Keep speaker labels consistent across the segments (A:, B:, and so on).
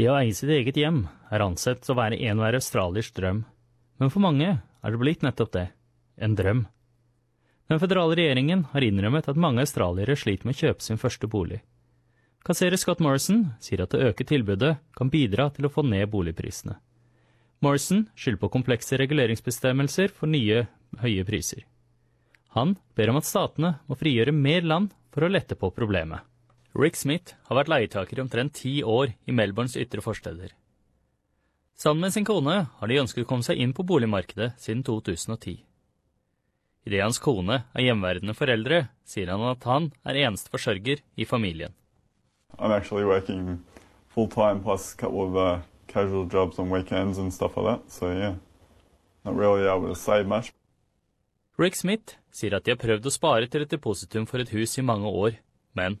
A: Det å eie sitt eget hjem er ansett å være enhver australiers drøm, men for mange er det blitt nettopp det – en drøm. Den føderale regjeringen har innrømmet at mange australiere sliter med å kjøpe sin første bolig. Kasserer Scott Morrison sier at å øke tilbudet kan bidra til å få ned boligprisene. Morrison skylder på komplekse reguleringsbestemmelser for nye, høye priser. Han ber om at statene må frigjøre mer land for å lette på problemet. Rick Smith har vært leietaker i omtrent ti år i Melbournes ytre forsteder. Sammen med sin kone har de ønsket å komme seg inn på boligmarkedet siden 2010. Idet hans kone er hjemværende foreldre, sier han at han er eneste forsørger i familien.
B: Uh,
A: Rick Smith sier at de har prøvd å spare til et depositum for et hus i mange år, men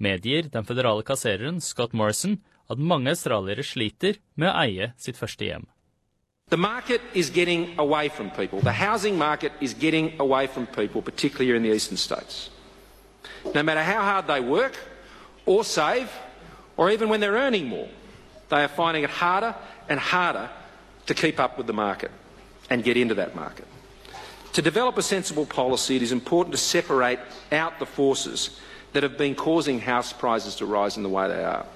A: medgir den føderale kassereren Scott Morrison at mange australiere sliter med å eie sitt første hjem.
C: The market is getting away from people. The housing market is getting away from people, particularly in the eastern states. No matter how hard they work or save, or even when they're earning more, they are finding it harder and harder to keep up with the market and get into that market. To develop a sensible policy, it is important to separate out the forces that have been causing house prices to rise in the way they are.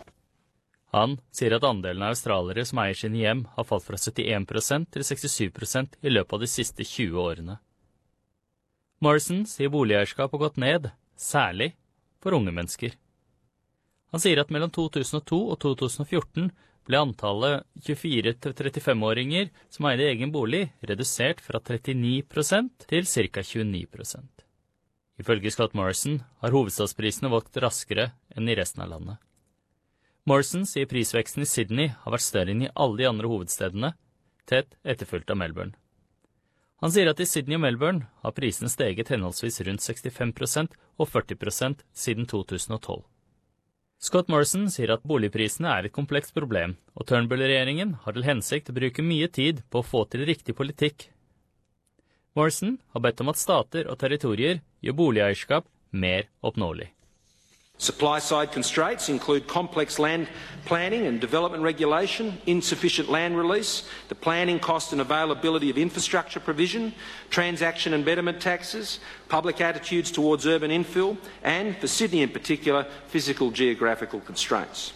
A: Han sier at andelen av australiere som eier sine hjem, har falt fra 71 til 67 i løpet av de siste 20 årene. Morrison sier boligeierskap har gått ned, særlig for unge mennesker. Han sier at mellom 2002 og 2014 ble antallet 24-35-åringer som eide egen bolig, redusert fra 39 til ca. 29 Ifølge Scott Morrison har hovedstadsprisene vokst raskere enn i resten av landet. Morrison sier prisveksten i Sydney har vært større enn i alle de andre hovedstedene, tett etterfulgt av Melbourne. Han sier at i Sydney og Melbourne har prisene steget henholdsvis rundt 65 og 40 siden 2012. Scott Morrison sier at boligprisene er et komplekst problem, og Turnbull-regjeringen har til hensikt å bruke mye tid på å få til riktig politikk Morrison har bedt om at stater og territorier gjør boligeierskap mer oppnåelig.
C: Supply side constraints include complex land planning and development regulation, insufficient land release, the planning cost and availability of infrastructure provision, transaction and betterment taxes, public attitudes towards urban infill, and, for Sydney in particular, physical geographical constraints.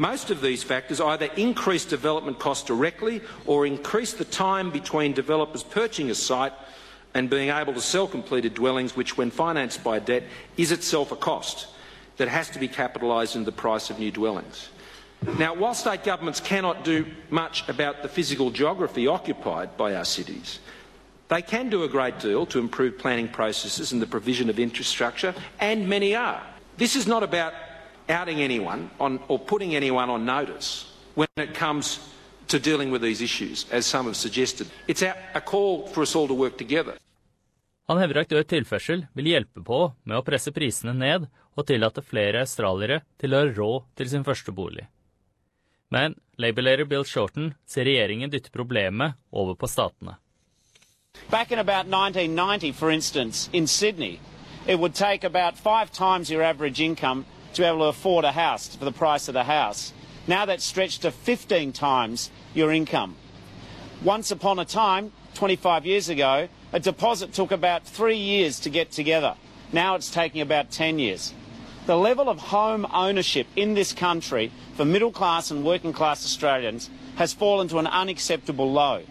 C: Most of these factors either increase development costs directly or increase the time between developers purchasing a site and being able to sell completed dwellings, which, when financed by debt, is itself a cost that has to be capitalised in the price of new dwellings. Now, while state governments cannot do much about the physical geography occupied by our cities, they can do a great deal to improve planning processes and the provision of infrastructure, and many are. This is not about outing anyone on, or putting anyone on notice when it comes to dealing with these issues, as some have suggested. It's a call for us all to work together.
A: Han hevder at økt tilførsel vil hjelpe på med å presse prisene ned og tillate flere australiere til å ha råd til sin første bolig. Men Labour-leder Bill Shorten ser regjeringen dytte problemet over på statene.
D: Back in about 1990, for instance, in Sydney, it would take about five times your average income to be able to afford a house for the price of the house. Now that's stretched to 15 times your income. Once upon a time, 25 years ago, a deposit took about three years to get together. Now it's taking about 10 years. The level of home ownership in this country for middle class and working class Australians has fallen to an unacceptable low.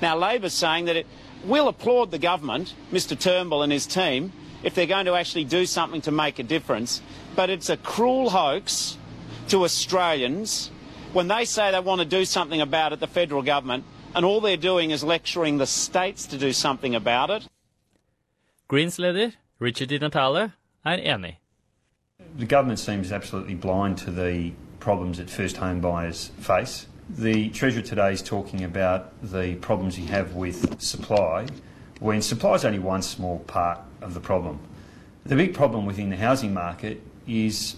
D: Now, Labor's saying that it will applaud the government, Mr Turnbull and his team, if they're going to actually do something to make a difference but it's a cruel hoax to Australians when they say they want to do something about it, the federal government, and all they're doing is lecturing the states to do something about it.
A: Greens leader Richard Di Natale er enig.
E: The government seems absolutely blind to the problems that first home buyers face. The Treasurer today is talking about the problems you have with supply, when supply is only one small part of the problem. The big problem within the housing market is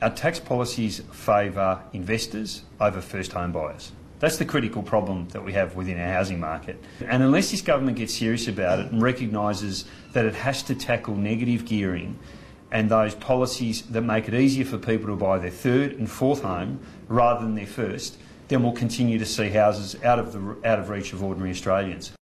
E: our tax policies favour investors over first home buyers. That's the critical problem that we have within our housing market. And unless this government gets serious about it and recognises that it has to tackle negative gearing and those policies that make it easier for people to buy their third and fourth home rather than their first, then we'll continue to see houses out of, the, out of reach of ordinary Australians.